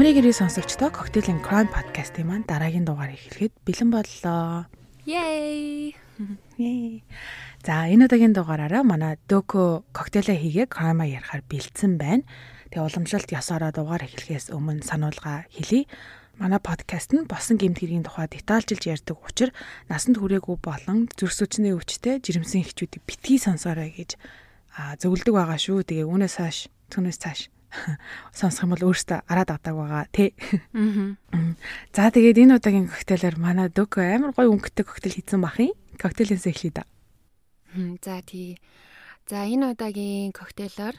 Амрыг ирээ сонсогчдоо Cocktail and Crime podcast-ийн маань дараагийн дугаарыг хэлэхэд бэлэн боллоо. Yay! Yay. За энэ удаагийн дугаараараа манай Дөкө коктейлээ хийгээ крама ярихаар бэлдсэн байна. Тэгээ уламжлалт ёсороо дугаар эхлэхээс өмнө сануулга хэлье. Манай подкаст нь босон гэмт хэргийн тухай детальжилж ярьдаг учраас насанд хүрээгүй болон зүрх сүчний өвчтэй жирэмсэн эхчүүдийг битгий сонсоорой гэж зөвлөдөг байгаа шүү. Тэгээ үүнээс цааш түүнээс цааш сонсох юм бол өөртөө араад авдаг байгаа тий. За тэгээд энэ удаагийн коктейлээр манай Дөкө амар гоё өнгөтэй коктейл хийсэн бах юм. Коктейлээс эхлэе да. За тий. За энэ удаагийн коктейлоор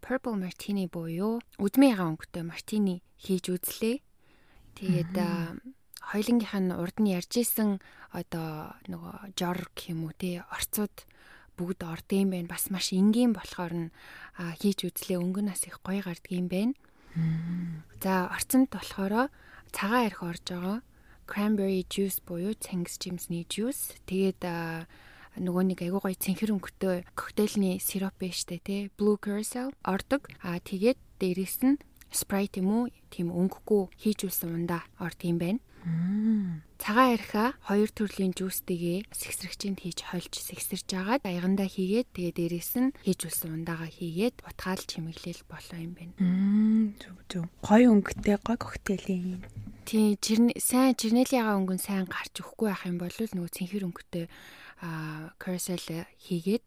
Purple Martini буюу үдмийн өнгөтэй мартини хийж үзлээ. Тэгээд хоёлынгийнх нь урд нь ярьж исэн одоо нөгөө жор гэх юм уу тий орцууд бүгд ордсон байна. Бас маш энгийн болохоор нь хийж үзлээ өнгө нас их гоё гардг юм байна. За орцонд болохоор цагаан арх орж байгаа. Cranberry juice буюу цангис жимсний juice. Тэгээд нөгөө нэг айгуу гоё цэнхэр өнгөтэй коктейльний сироп байна штэ тий. Blue curacao ордог. Аа тэгээд дээрэс нь Sprite юм уу? Тийм өнгөгүй хийж үлсэн ундаа орд юм байна. Цагаан архаа хоёр төрлийн жүүстэйгээ сэгсрэгчэнд хийж хольж сэгсэрж агаад аягандаа хийгээд тэгээ дээрэс нь хийж үлсэн ундаагаа хийгээд утгаал чимэглэл болоо юм байна. Зүг зүг. Гой өнгөтэй гой коктейлийн. Тийм жирн сайн жирнэлиагаа өнгөн сайн гарч өгөхгүй байх юм бол нөгөө цэнхэр өнгөтэй аа curacao хийгээд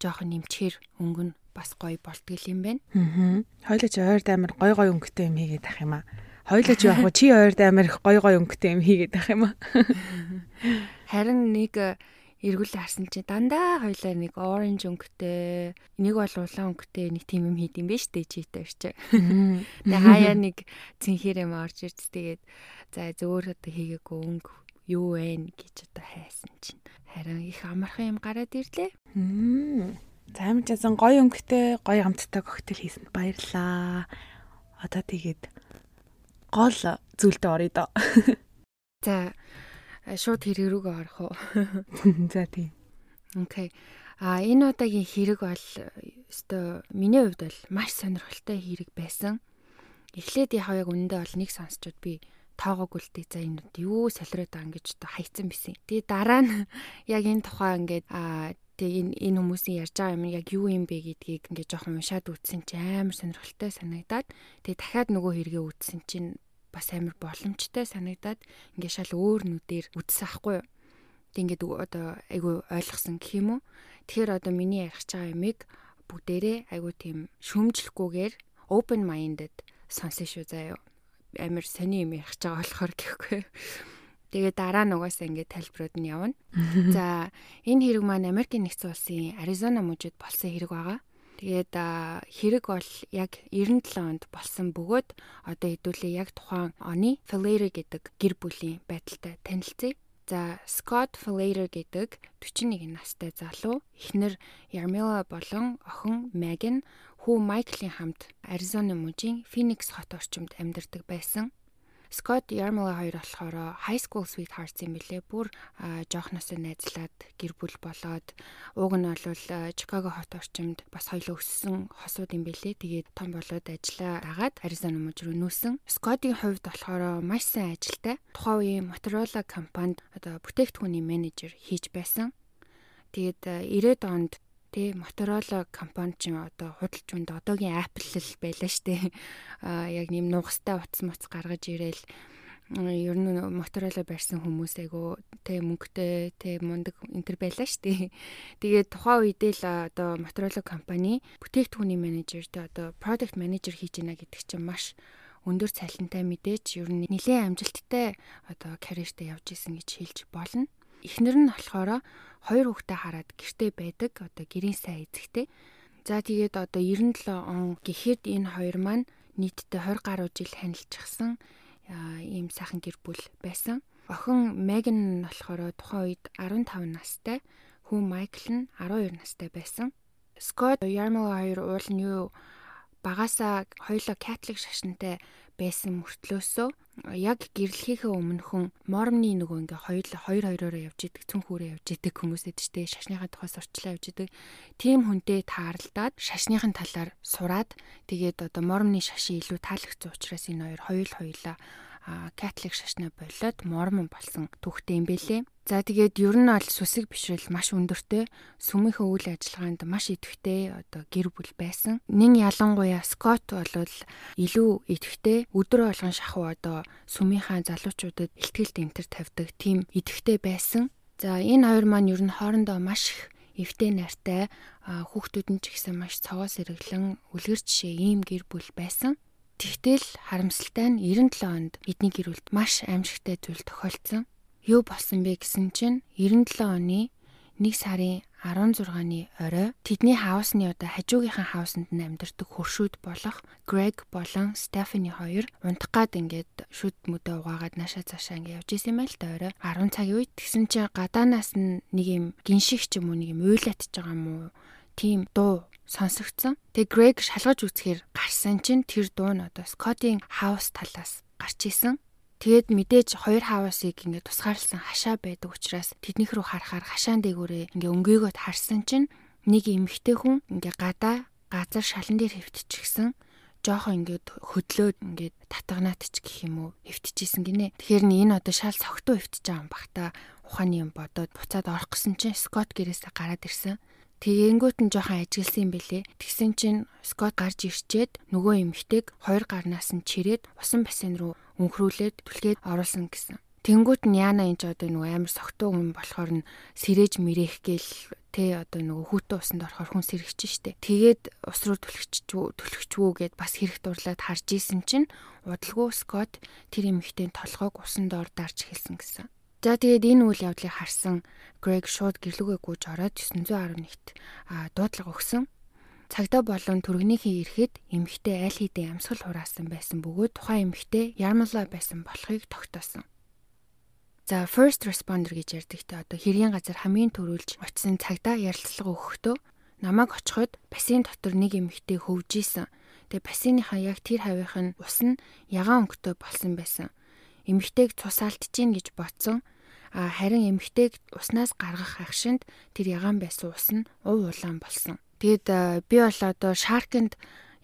жоохон нэмчээр өнгө нь бас гоё болтгол юм байна. Аа. Хойлоо ч ойрд амар гой гой өнгөтэй юм хийгээд ах юм аа. Хоёлоо ч яг чи ойрд амар их гой гой өнгөтэй юм хийгээд байх юм аа. Харин нэг э, эргүүл харсан чи дандаа хоёлаа нэг оранж өнгөтэй, нэг бол улаан өнгөтэй нэг тийм юм хийд юм биш үү читэй орч. Тэгээ хаяа нэг цэнхэр юм орж ирц тэгээд за зөөр одоо хийгээгүй өнгө юу вэ гэж одоо хайсан чинь харин их амархан юм гараад ирлээ. За амин часан гоё өнгөтэй гоё амттай коктейл хийсэнд баярлаа. Одоо тэгээд гол зүйлдээ орё доо. За шууд хэрэг рүүгээ орох уу? За тийм. Окей. А энэ удаагийн хэрэг бол өстой миний хувьд бол маш сонирхолтой хэрэг байсан. Эхлээд яхаа яг үнэндээ бол нэг сонсчод би тоогоогүй л дээ за энэ юу солиороод байгаа ингэж одоо хайцсан бисэн. Тэгээ дараа нь яг энэ тухай ингээд а тэгээ энэ энэ хүмүүсийн ярьж байгаа юм яг юу юм бэ гэдгийг ингээд жоохон уншаад үтсэн чи амар сонирхолтой санагдаад тэгээ дахиад нөгөө хэрэгээ үтсэн чинь бас амар боломжтой санагдаад ингээ шал өөр нүдээр үзсэн ахгүй юу. Тэг ингээд одоо айгу ойлгосон гэх юм уу. Тэгэхээр одоо миний ярих байгаа юмыг бүгдээрээ айгу тийм шүмжлэхгүйгээр open minded сонсон шүү заяа. Амар сони юм ярих байгаа болохоор гэхгүй. Тэгээ дараа нь угаасаа ингээд тайлбарууд нь явна. За энэ хэрэг маань Америкийн нэгдсэн улсын Аризона мужид болсон хэрэг байгаа. Тэгээд хэрэг бол яг 97 онд болсон бөгөөд одоо хэдүүлээ яг тухайн оны Falater гэдэг гэр бүлийн байдалтай танилцъя. За Scott Falater гэдэг 41 настай залуу эхнэр Yarmila болон охин Megan хүү Michael-ийн хамт Аризона мужийн Phoenix хот орчимд амьдардаг байсан. Scott Yarmala хоёр болохоор high school sweethearts юм билээ. Бүр жоохносоо найзлаад гэр бүл болоод ууг нь бол Chicago хот орчимд бас хоёлоо өссөн хосууд юм билээ. Тэгээд том болоод ажиллаа дагаад Arizona мужид руу нүүсэн. Scott-ийн хувьд болохоор маш сайн ажилтай. Тухайн үеийн Motorola компанид одоо бүтээгдэхүүний менежер хийж байсан. Тэгээд 90-ад онд Тэ Motorola компани ч одоо худалч үнд одоогийн Apple л байлаа штэ. Аа яг нэм нугастай утас моц гаргаж ирээл ер нь Motorola барьсан хүмүүс айгу тэ мөнгөтэй тэ мундаг энтер байлаа штэ. Тэгээд тухайн үедээ л одоо Motorola компани бүтээгдэхүүний менежертэй одоо product manager хийж байна гэдэг чинь маш өндөр цалинтай мэдээж ер нь нэлээд амжилттай одоо карьертэй явж исэн гэж хэлж болно. Эхнэр нь болохоор хоёр хүүхдээ хараад гэрте байдаг. Одоо гэрийн сайн эзэгтэй. За тэгээд одоо 97 он гэхэд энэ хоёр маань нийтдээ 20 гаруй жил танилцчихсан ийм сайхан гэр бүл байсан. Охин Меган нь болохоор тухайн үед 15 настай, хүү Майкл нь 12 настай байсан. Скот Ярмал хоёр уул нь юу багасаа хоёлоо католик шашинтай байсан мөртлөөсөө яг гэрлэхийнхээ өмнөхөн мормны нөгөө ингээ хоёр хоёр хоёроор явж идэг цүн хүрээ явж идэг хүмүүс эджтэй шашныхаа тухай сурчлаа явж идэг. Тим хүнтэй тааралдаад шашныхын талаар сураад тэгээд одоо мормны шашин илүү таалагдсан учраас энэ хоёр хоёул хоёлаа католик шашнаа болоод мормон болсон түүхтэй юм бэлээ. За тэгээд ер нь бол сүсэг бишрэл маш өндөртэй сүмийнхээ үйл ажиллагаанд маш идэвхтэй одоо гэр бүл байсан. Нин ялангуяа Скот бол илүү идэвхтэй өдрө болгон шахуу одоо сүмийнхаа залуучуудад ихтгэл тэмтэр тавьдаг тийм идэвхтэй байсан. За энэ хоёр маань ер нь хоорондоо маш их эвтэй найртай хүүхдүүд нь ч гэсэн маш цогоо сэргэлэн үлгэр жишээ ийм гэр бүл байсан. Тэгтэл харамсалтай нь 97 онд эдний гэр бүлд маш аимшигтай зүйл тохиолдсон. Юу болсон бэ гэсэн чинь 97 оны 1 сарын 16-ны орой тэдний хаусны одоо хажуугийнхаа хаусанд нь амьдардаг хөршүүд болох Грег болон Стефани хоёр унтах гад ингээд шүд мөдөө угаагаад наашаа цаашаа ингээд явж исэн юм л да орой. 10 цагийн үед тэгсэн чинь гадаанаас нь нэг юм гиншиг ч юм уу нэг юм уйлатж байгаа юм уу? Тийм дуу сонсогдсон. Тэгээ Грег шалгаж үзэхээр гарсан чинь тэр дуу нь одоо Скотийн хаус талаас гарч исэн. Тэгээд мэдээж хоёр хаавасыг ингээд тусгаарлсан хашаа байдаг учраас тэднийх рүү харахаар хашаан дээгүүрээ ингээ өнгөөгөө харсан чинь нэг эмэгтэй хүн ингээ гадаа газар шалан дээр хөвтчихсэн жоохон ингээд хөдлөөд ингээд татганаат ч гэх юм уу хөвтчихсэн гинэ. Тэгэхээр энэ одоо шал цогтуу хөвтөж байгаа юм бах та ухааны юм бодоод буцаад орох гэсэн чинь Скот гэрээсээ гараад ирсэн. Тэгэнгүүт нь жоохон ажигласан юм бэлээ. Тэгсэн чинь Скот гарч ирчээд нөгөө эмэгтэйг хоёр гарнаас нь чирээд усан бассейн руу өнхрүүлээд түлхээд оруулсан гэсэн. Тэнгүүт нь Яна энэ ч одоо нөгөө амар согтуу хүн болохоор нь сэрэж мэрэх гээл тэ одоо нөгөө хүүтэн усанд орохоор хүн сэрэгч штэ. Тэгээд ус руу түлхчихвүү түлхчихвүү гэд бас хэрэг дурлаад харж исэн чинь удалгүй Скот тэр эмэгтэй толгойг усанд ор дарж хэлсэн гэсэн. За тэгээд энэ үйл явдлыг харсан Грег шууд гэрлүүгээ гүйж ороод 911-т дуудлага өгсөн. Цагдаа болон түргэнийхээ ирэхэд эмэгтэй аль хэдийн амьсгал хураасан байсан бөгөөд тухайн эмэгтэй ярмалаа байсан болохыг тогтоосон. За first responder гэж ярьдагтай одоо хэргийн газар хамгийн түрүүлж очисон цагдаа ярилцлага өгөхдөө намайг очиход бассейн дотор нэг эмэгтэй хөвжижсэн. Тэгээ бассейныхаа яг тэр хавийнх нь ус нь ягаан өнгөтэй болсон байсан. Эмэгтэйг цусаалтж гин гэж ботсон а харин эмгтэйг уснаас гаргах агшинд тэр ягаан байсан ус нь ув улаан болсон. Тэгэд би бол одоо шаркэнд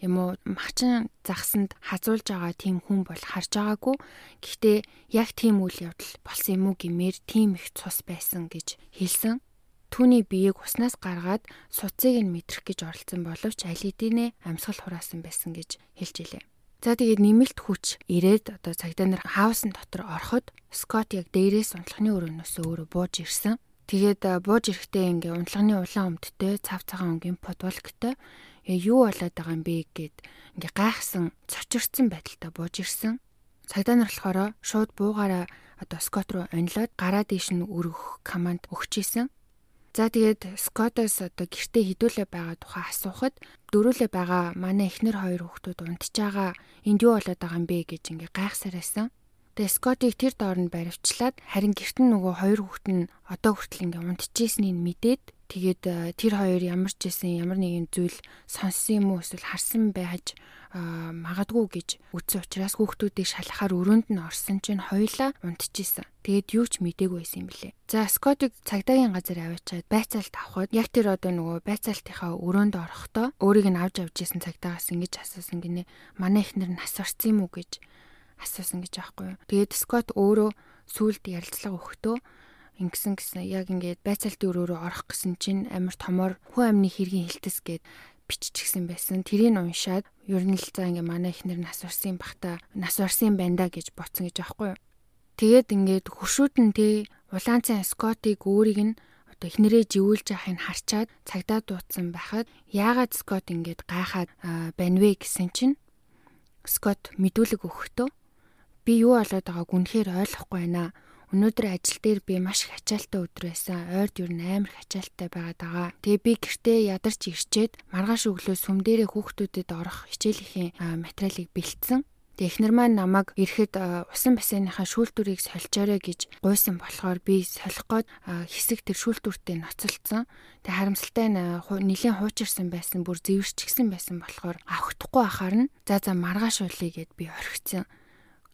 юм уу мачин загсанд хазуулж байгаа тийм хүн бол харж байгаагүй. Гэхдээ яг тийм үйл явдал болсон юм уу гэмээр тийм их цус байсан гэж хэлсэн. Түүний биеийг уснаас гаргаад суцыг нь мэдрэх гэж оролцсон боловч аль хэдийнэ амьсгал хураасан байсан гэж хэлж илээ. За тэгээд нэмэлт хүч ирээд одоо цагдаа нар хаусн дотор ороход Скот яг дээрээс унтлагын өрөөнөөс өөрөө бууж ирсэн. Тэгээд бууж ирэхдээ ингээ унтлагын улаан өмдтэй цав цагаан өнгийн подволктой юу болоод байгаа юм бэ гэд ингээ гайхсан цочирдсан байдалтай бууж ирсэн. Цагдаа нар болохоор шууд буугаараа одоо Скот руу онлоод гараа дээш нь өргөх команд өгч исэн. За тэгээд Скотоос одоо гэртээ хідүүлээ байгаа тухай асуухад дөрүүлээ байгаа манай эхнэр хоёр хүүхдүүд унтж байгаа энд юу болоод байгаа юм бэ гэж ингээ гайхсаар байсан. Тэгээ Скотыг тэр доорнд баривчлаад харин гэрт нь нөгөө хоёр хүүхэд нь одоо хүртэл ингээ унтчихсэнийг мэдээд тэгээд э, тэр хоёр ямар ч байсан ямар нэгэн зүйл сонссон юм уу эсвэл харсан байж магадгүй гэж үтсэн учраас хүүхдүүдийг шалахаар өрөөнд нь орсон чинь хоёлаа унтчихсан. Тэгээд юу ч мдээгүй байсан юм билэ. За Скотыг цагдаагийн газар аваачаад байцаалт авахд яг тэр одоо нөгөө байцаалтынхаа өрөөнд орохдоо өөрийг нь авч авч исэн цагдаагаас ингэж асуусан гинэ. Манай ихнэр нас орсон юм уу гэж асуусан гэж аахгүй юу. Тэгээд Скот өөрөө сүулт ярилцлага өгөхдөө ингэсэн гэсэн яг ингээд байцаалтын өрөөрөө орох гэсэн чинь амар томор хүн амны хэргийн хилтэс гээд биччихсэн байсан. Тэрийг уншаад ер нь л за ингээ манай ихнэр нас урсан бахта нас урсан байна да гэж боцсон гэж аахгүй юу. Тэгээд ингээд хөшүүд нь тэ улаанцын Скотыг өөрийг нь одоо эхнэрээ живүүлж яхахыг харчаад цагдаа дуудсан байхад яагаад Скот ингээд гайхаад байна вэ гэсэн чинь Скот мэдүүлэг өгөхдөө би юу болоод байгааг үнэхээр ойлгохгүй байна Өнөөдөр ажил дээр би маш их ачаалттай өдөр байсан. Ойрд юу амар их ачаалттай байгаад байгаа. Тэгээ би гэртээ ядарч ирчээд маргааш өглөө сүм дээрээ хүүхдүүдэд орох хичээлийн материалыг бэлдсэн. Эхнэр маань намайг ирэхэд усан бассейныхаа шүүлтүрийг сольчоорой гэж гуйсан болохоор би солих гээд хэсэг тэр шүүлтүртээ ноцолцсон. Тэг харамсалтай нь нэлийн хуучирсан байсан бүр зэвэрчгсэн байсан болохоор авахдахгүй ахаар нь за за маргааш уулъя гэд би орхицсан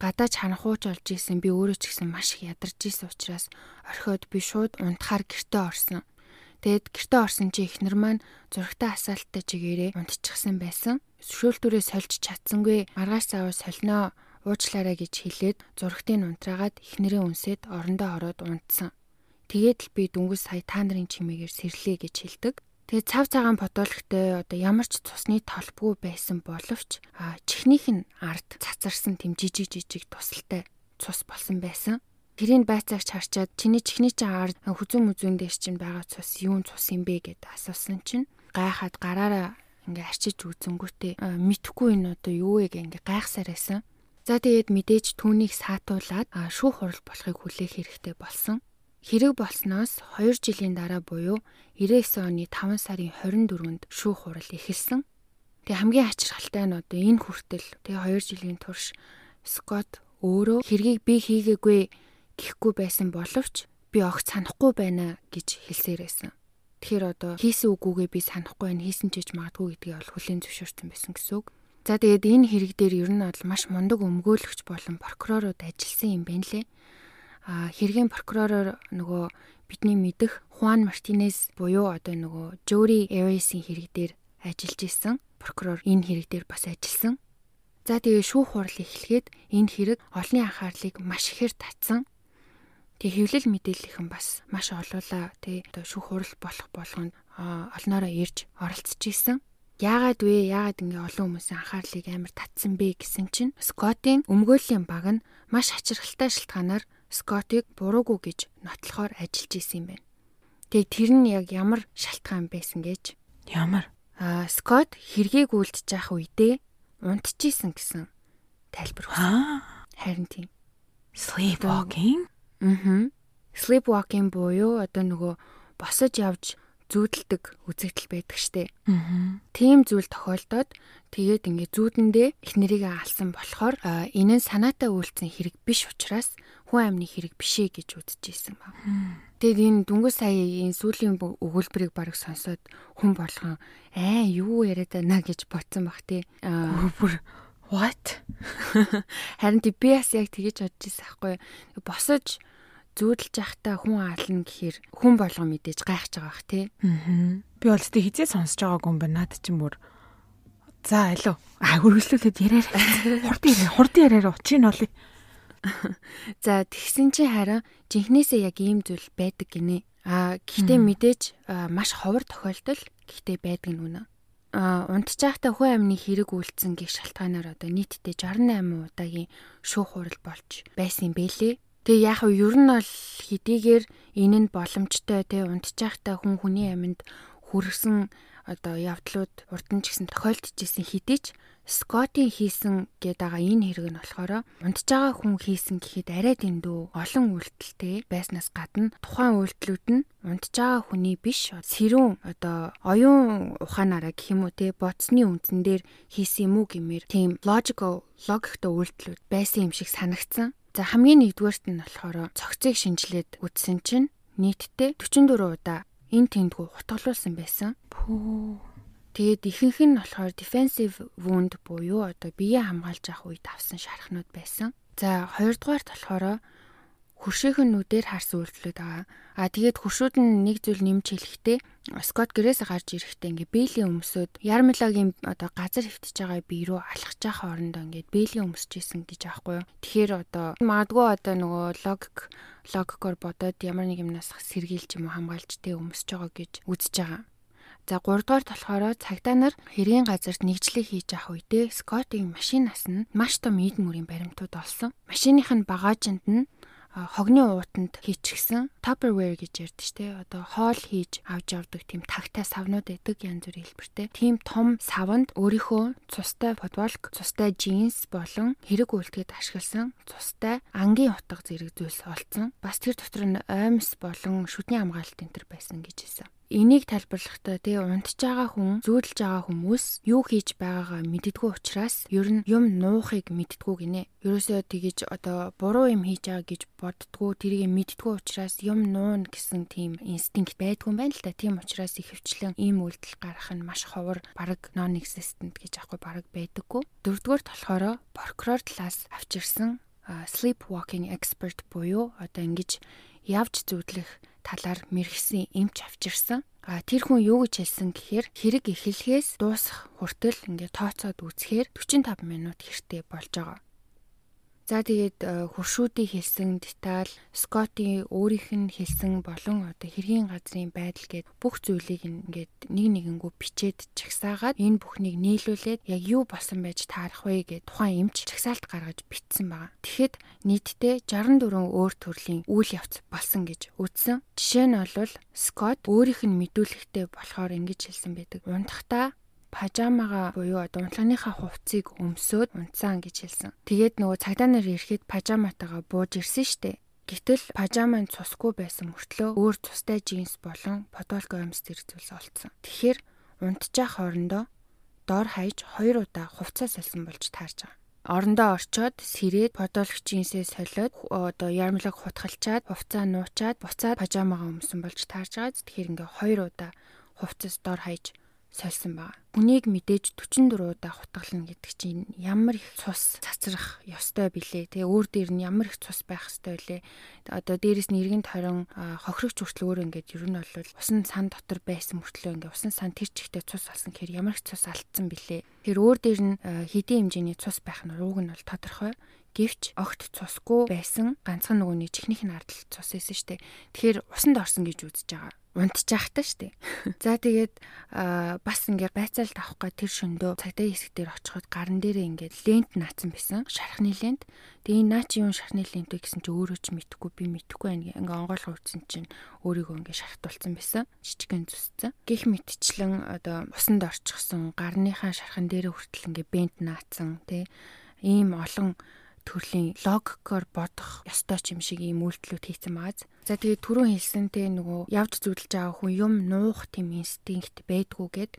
гадаач ханахууч олж исэн би өөрөө ч гэсэн маш их ядарч исэн учраас орхиод би шууд унтахаар гэртээ орсон. Тэгэд гэртээ орсон чи ихнэр маань зурагтаа асаалттай чигээрээ унтчихсан байсан. Шөөлтүрээ сольж чадсангүй маргааш заавал солино уучлаарай гэж хэлээд зурагтыг унтраагаад ихнэрээ үнсээд орондоо ороод унтсан. Тэгээд л би дүнгийн сая та нарын чимээгээр сэрлээ гэж хэлдэг. Тэгээд цав цагаан бодоологтой одоо ямар ч цусны толбгүй байсан боловч чихнийх нь ард цацарсан тэм жижиг жижиг тусалтай цус болсон байсан. Тэрийг байцаагч харчаад чиний чихний чинь ард хүзүүн мүзүүн дээр чинь байгаа цус юун цус юм бэ гэд асуусан чинь гайхаад гараараа ингээ арчиж үзэнгүүтээ мэдхгүй энэ одоо юу вэ гэ ингээ гайхсаар байсан. За тэгээд мэдээж түүнийг саатуулаад шүүх хурал болохыг хүлээх хэрэгтэй болсон. Хэрэг болсноос 2 жилийн дараа буюу 99 оны 5 сарын 24-нд шүүх хурал эхэлсэн. Тэгээ хамгийн ачирхалтай нь одоо энэ хүртэл тэгээ 2 жилийн турш Скот өөрөө хэргийг би хийгээгүй гэхгүй байсан боловч би огт санахгүй байна гэж хэлсээр байсан. Тэгэхээр одоо хийсэн үгүйгээ би санахгүй байна хийсэн ч гэж магадгүй гэдгийг бол хүлээн зөвшөөрсөн байсан гэсэн үг. За тэгээд энэ хэрэг дээр ер нь бол маш мундаг өмгөөлөгч болон прокурорууд ажилласан юм байна лээ. Хэргийн прокуророор нөгөө бидний мэдэх Хуан Мартинес буюу одоо нөгөө Жори Эрисын хэрэг дээр ажиллаж исэн. Прокурор энэ хэрэг дээр бас ажилласан. За тэгээ шүүх хурал эхлэхэд энэ хэрэг олонний анхаарлыг маш ихээр татсан. Тэг хэвлэл мэдээллийнхэн бас маш олуулаа тий одоо шүүх хурал болох болгонд олноороо ирж оролцож исэн. Яагаад вэ? Яагаад ингээ олон хүмүүсийн анхаарлыг амар татсан бэ гэсэн чинь Скотийн өмгөөллийн баг нь маш хачирхалтай шалтгаанаар Скотыг буруугүй гэж нотлохоор ажиллаж исэн юм байна. Тэгээ тэр нь яг ямар шалтгаан байсан гэж? Ямар? Аа Скот хэргийг үлдчих явах үедээ унтчихсэн гэсэн тайлбар өгсөн. Харин тийм. Sleepwalking? Аа. Sleepwalking буюу одоо нөгөө босож явж зүүдэлдэг үзэгдэл байдаг штэ. Аа. Тийм зүйл тохиолдоод тэгээд ингээ зүүдэндээ их нэрийг алсан болохоор энэ нь санаатай үйлцэн хэрэг биш учраас хүн амны хэрэг бишээ гэж үзэж ирсэн баг. Тэгээд энэ дүнгийн сая энэ сүүлийн өгүүлбэрийг бараг сонсоод хүн болгон аа юу яриад байна гэж бодсон баг тий. Аа бүр what? Харин би бас яг тэгэж бодож ирсэн байхгүй. Босож зүүдэлж явахдаа хүн аална гэхээр хүн болгон мэдээж гайхаж байгаа бах тий. Аа. Би бол тэ хизээ сонсож байгаагүй юм байна. Наад чинь бүр За алуу. А хөргөслүүлээд яриараа. Хурдан яриа, хурдан яриараа учрыг нь олъё. За тэгсэн чи харин жинхнээсээ яг ийм зүйл байдаг гинэ. А гэхдээ мэдээж маш ховор тохиолдол гэхдээ байдаг нь үнэ. А унтчихтай хүн амны хэрэг үйлцэн гэх шалтгаанаар одоо нийтдээ 68 удаагийн шүүх хурал болж байсан юм бэлээ. Тэгээ яг нь ер нь бол хэдийгээр энэ нь боломжтой те унтчихтай хүн хүний амьд хүрсэн одоо явдлууд урд нь ч гэсэн тохиолдож исэн хэдий ч Скотийн хийсэн гээд байгаа энэ хэрэг нь болохоор унтж байгаа хүн хийсэн гэхэд арай дэндүү олон үйлдэлтэй байснаас гадна тухайн үйлдэлүүд нь унтж байгаа хүний биш сэрүүн одоо оюун ухаанаараа гэх юм уу те бодсны үндсэн дээр хийсэн юм уу гэмээр тийм logical логиктой үйлдэлүүд байсан юм шиг санагдсан. За хамгийн нэгдүгээрт нь болохоор цогцыг шинжилээд үзсэн чинь нийтдээ 44 удаа энэ тэндгүү хутгалуулсан байсан. Пүү. Тэгээд ихэнх нь болохоор defensive wound буюу одоо биеэ хамгаалж авах үед авсан шархнууд байсан. За хоёрдугаарт болохоор хөршөөхөн нүдээр харсан үйлдэлүүд байгаа. А тэгээд хөршүүд нь нэг зүйл нэмж хэлэхдээ Скот гэрээс гарч ирэхдээ ингээ бээлийн өмсөд Ярмилагийн одоо газар хөвтөж байгаа бие рүү алхаж байгаа хоорондоо ингээ бээлийн өмсөжсэн гэж аахгүй юу. Тэгэхээр одоо магадгүй одоо нөгөө логик логикоор бодоод ямар нэг юмнаас сэргийлж юм хамгаалж тэ өмсөж байгаа гэж үзэж байгаа. За 3 дугаарт болохоор цагтаа нар хэргийн газарт нэгжлэг хийж авах үедээ Скотийн машинаас нь маш том эд мөрийн баримтууд олсон. Машиных нь багажинд нь хогны уутанд хийчихсэн Tupperware гэж ярьдаг штэ. Одоо хоол хийж авч явдаг тийм тагтай савнууд байдаг янз бүрийн хэлбэртэй. Тийм том савнд өөрийнхөө цустай футболк, цустай джинс болон хэрэг үйлдэхэд ашигласан цустай ангийн утга зэрэг зүйлс олцсон. Бас тэр дотор нь оймс болон шүдний хамгаалалт энэ төр байсан гэж хэлсэн. Энийг тайлбарлахдаа тий унтж байгаа хүн, зүүдэлж байгаа хүмүүс юу хийж байгаагаа мэддэггүй учраас ер нь юм нуухыг мэддэггүй гинэ. Ерөөсөө тэгэж одоо буруу юм хийж байгаа гэж боддгоо тэрийг мэддэггүй учраас юм нуун гэсэн тийм инстинкт байдгүй юм байна л да. Тийм учраас ихэвчлэн ийм үйлдэл гарах нь маш ховор, бараг non existent гэж аахгүй бараг байдаггүй. Дөрөвдүгээр болохоор прокурор талаас авчирсан sleepwalking expert буюу одоо ингэж явж зүудлэх талаар мэрэгсэн эмч авчирсан. А тэр хүн юу гэж хэлсэн гэхээр хэрэг эхлэхээс дуусах хүртэл ингээд тооцоод үзэхээр 45 минут хэрэгтэй болж байгаа. За тэгээд э, хуршүүдийн хэлсэн деталь, Скотти өөрийнх нь хэлсэн болон одоо хэргийн газрын байдал гээд бүх зүйлийг ингээд нэг нэгэнгүү бичээд чагсаагаад энэ бүхнийг нийлүүлээд яг юу болсон байж таарах вэ гэд тухайн эмч чагсаалт гаргаж бичсэн байгаа. Тэгэхэд нийтдээ 64 өөр төрлийн үйл явц болсон гэж үзсэн. Жишээ нь бол Скотт өөрийнх нь мэдүүлэхтэй болохоор ингэж хэлсэн байдаг. Унтахтаа пажамага буюу одоо унтлагынхаа хувцсыг өмсөөд унтсан гэж хэлсэн. Тэгээд нөгөө цагдаа нар ирэхэд пажаматайгаа бууж ирсэн штэ. Гэтэл пажамаа цусгүй байсан мөртлөө өөр цустай джинс болон подолко өмс зэрэгцүүлс олцсон. Тэгэхээр унтжах хоорондоо дор хаяж хоёр удаа хувцас солисон болж таарж байгаа. Орондоо орчоод сэрээд подолк джинсээ солиод одоо ярмлаг хутгалчаад хувцаа нуучаад буцаад пажамагаа өмсөн болж таарж байгаа. Тэгэхээр ингээ хоёр удаа хувцас дор хаяж сольсон баг. Үнийг мэдээж 44 удаа хутгална гэдэг чинь ямар их цус цацрах ёстой билээ. Тэгээ өөр дээр нь ямар их цус байх ёстой вэ? Одоо дээрэс нь иргэн тойрон хохирогч хүртэл өөр ингээд ер нь бол усан сан дотор байсан мөртлөө ингээд усан сан тэр чигтээ цус алсан гэхээр ямар их цус алдсан билээ. Тэр өөр дээр нь хэдийн хэмжээний цус байх нь рууг нь бол тодорхой. Гэвч огт цусгүй байсан ганцхан нөгөөний чихнийх нь ардл цус байсан штэ. Тэгэхээр усанд орсон гэж үзэж байгаа унтчих та штэ. За тэгээд бас ингээ байцаалт авах га тэр шөндөө цагдаа хэсэг дээр очиход гарн дээрээ ингээ лент наацсан байсан. Шархны лент. Тэгээ энэ наа чи юу шархны лент вэ гэсэн чи өөрөө ч мэдэхгүй би мэдэхгүй байна ингээ онгойлгоо утсан чинь өөрийгөө ингээ шархтуулсан байсан. Жижигэн зүсцэн. Гэх мэтчлэн одоо усанд орчихсон гарныхаа шархан дээрээ хүртэл ингээ бент наацсан тий. Ийм олон төрлийн логикоор бодох ёстой ч юм шиг ийм үйлдэлүүд хийсэн байгааз. За тэгээд түрүүн хэлсэнтэй нөгөө явж зүудэлж байгаа хүн юм нуух тийм инстинкт байдгүйгээд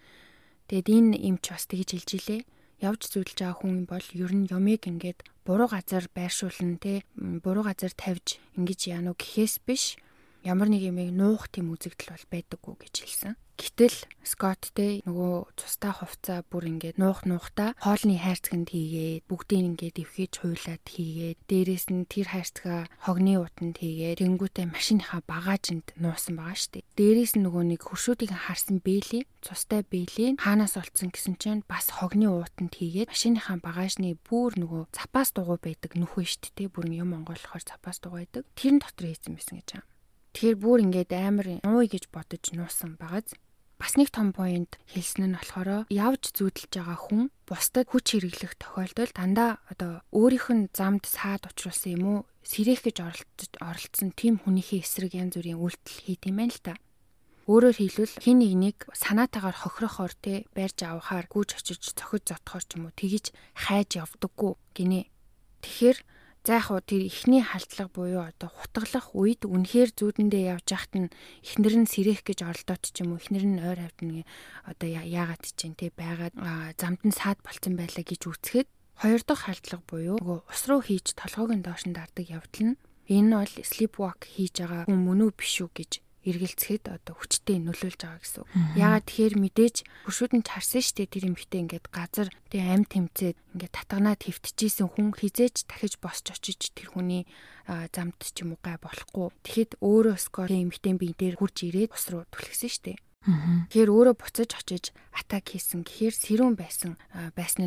тэгээд энэ эмч бас тэгж хэлж илээ. Явж зүудэлж байгаа хүн бол ер нь юмыг ингээд буруу газар байршуулна те буруу газар тавьж ингэж яануу гэхээс биш ямар нэг юмыг нуух тийм үзэгдэл бол байдаггүй гэж хэлсэн. Гэтэл Скотт те нөгөө цустай хувцаа бүр ингээд нуух нуухта хоолны хайрцагт хийгээд бүгдийг ингээд эвхэж хуйлаад хийгээд дээрэс нь тэр хайрцагаа хогны утанд хийгээд тэнгүүтээ машиныхаа багажинд нуусан байгаа штеп. Дээрэс нь нөгөө нэг хуршүүдийг харсан бэйли цустай бэйлийн хаанаас олцсон гэсэн чинь бас хогны утанд хийгээд машиныхаа багажны бүр нөгөө цапаас дугуй байдаг нүхвэ штеп те бүр юм онгойлохоор цапаас дугуй байдаг. Тэрэн дотор хийсэн байсан гэж байна. Тэгэхээр бүр ингээд амар ууй гэж бодож нуусан байгааз Бас нэг том поинт хэлсэн нь болохоор явж зүүдэлж байгаа хүн бусдад хүч хэрэглэх тохиолдолд дандаа одоо өөрийнх нь замд саад учруулсан юм уу сэрэх гэж оролцож оролцсон тийм хүнийхээ эсрэг янз бүрийн үйлдэл хийх юм байна л та. Өөрөөр хэлбэл хин нэгнийг санаатаагаар хохирохоор те барьж авахаар гүйж очиж цохиж зотхоор ч юм уу тгийж хайж явдаггүй гинэ. Тэгэхээр За яг уу тэр ихний халдлага буюу одоо хутгалах үед үнэхээр зүүдэндээ явж яхад нь эхнэр нь сэрэх гэж оролдоод ч юм уу эхнэр нь ойр хавдна одоо яагаад чинь те байгаад замд нь саад болцсон байлаа гэж үцхэд хоёр дахь халдлага буюу нөгөө ус руу хийж толгойг нь доош нь дардаг явдал нь энэ бол sleepwalk хийж байгаа хүн мөн үү биш үү гэж эргэлцэхэд одоо хүчтэй нөлөөлж байгаа гэсэн. Яагаад тэгэхээр мэдээж хуршууд нь чарсан штэ тэр юм битээ ингээд газар тэг ам тэмцээд ингээд татганаа твтчихсэн хүн хизээч дахиж босч очиж тэр хүний замд ч юм уу гай болохгүй. Тэгэхэд өөрөө скор эмхтэн бие дээр хурж ирээд ус руу түлхсэн штэ. Тэгэхээр өөрөө буцаж очиж атак хийсэн гэхээр сэрүүн байсан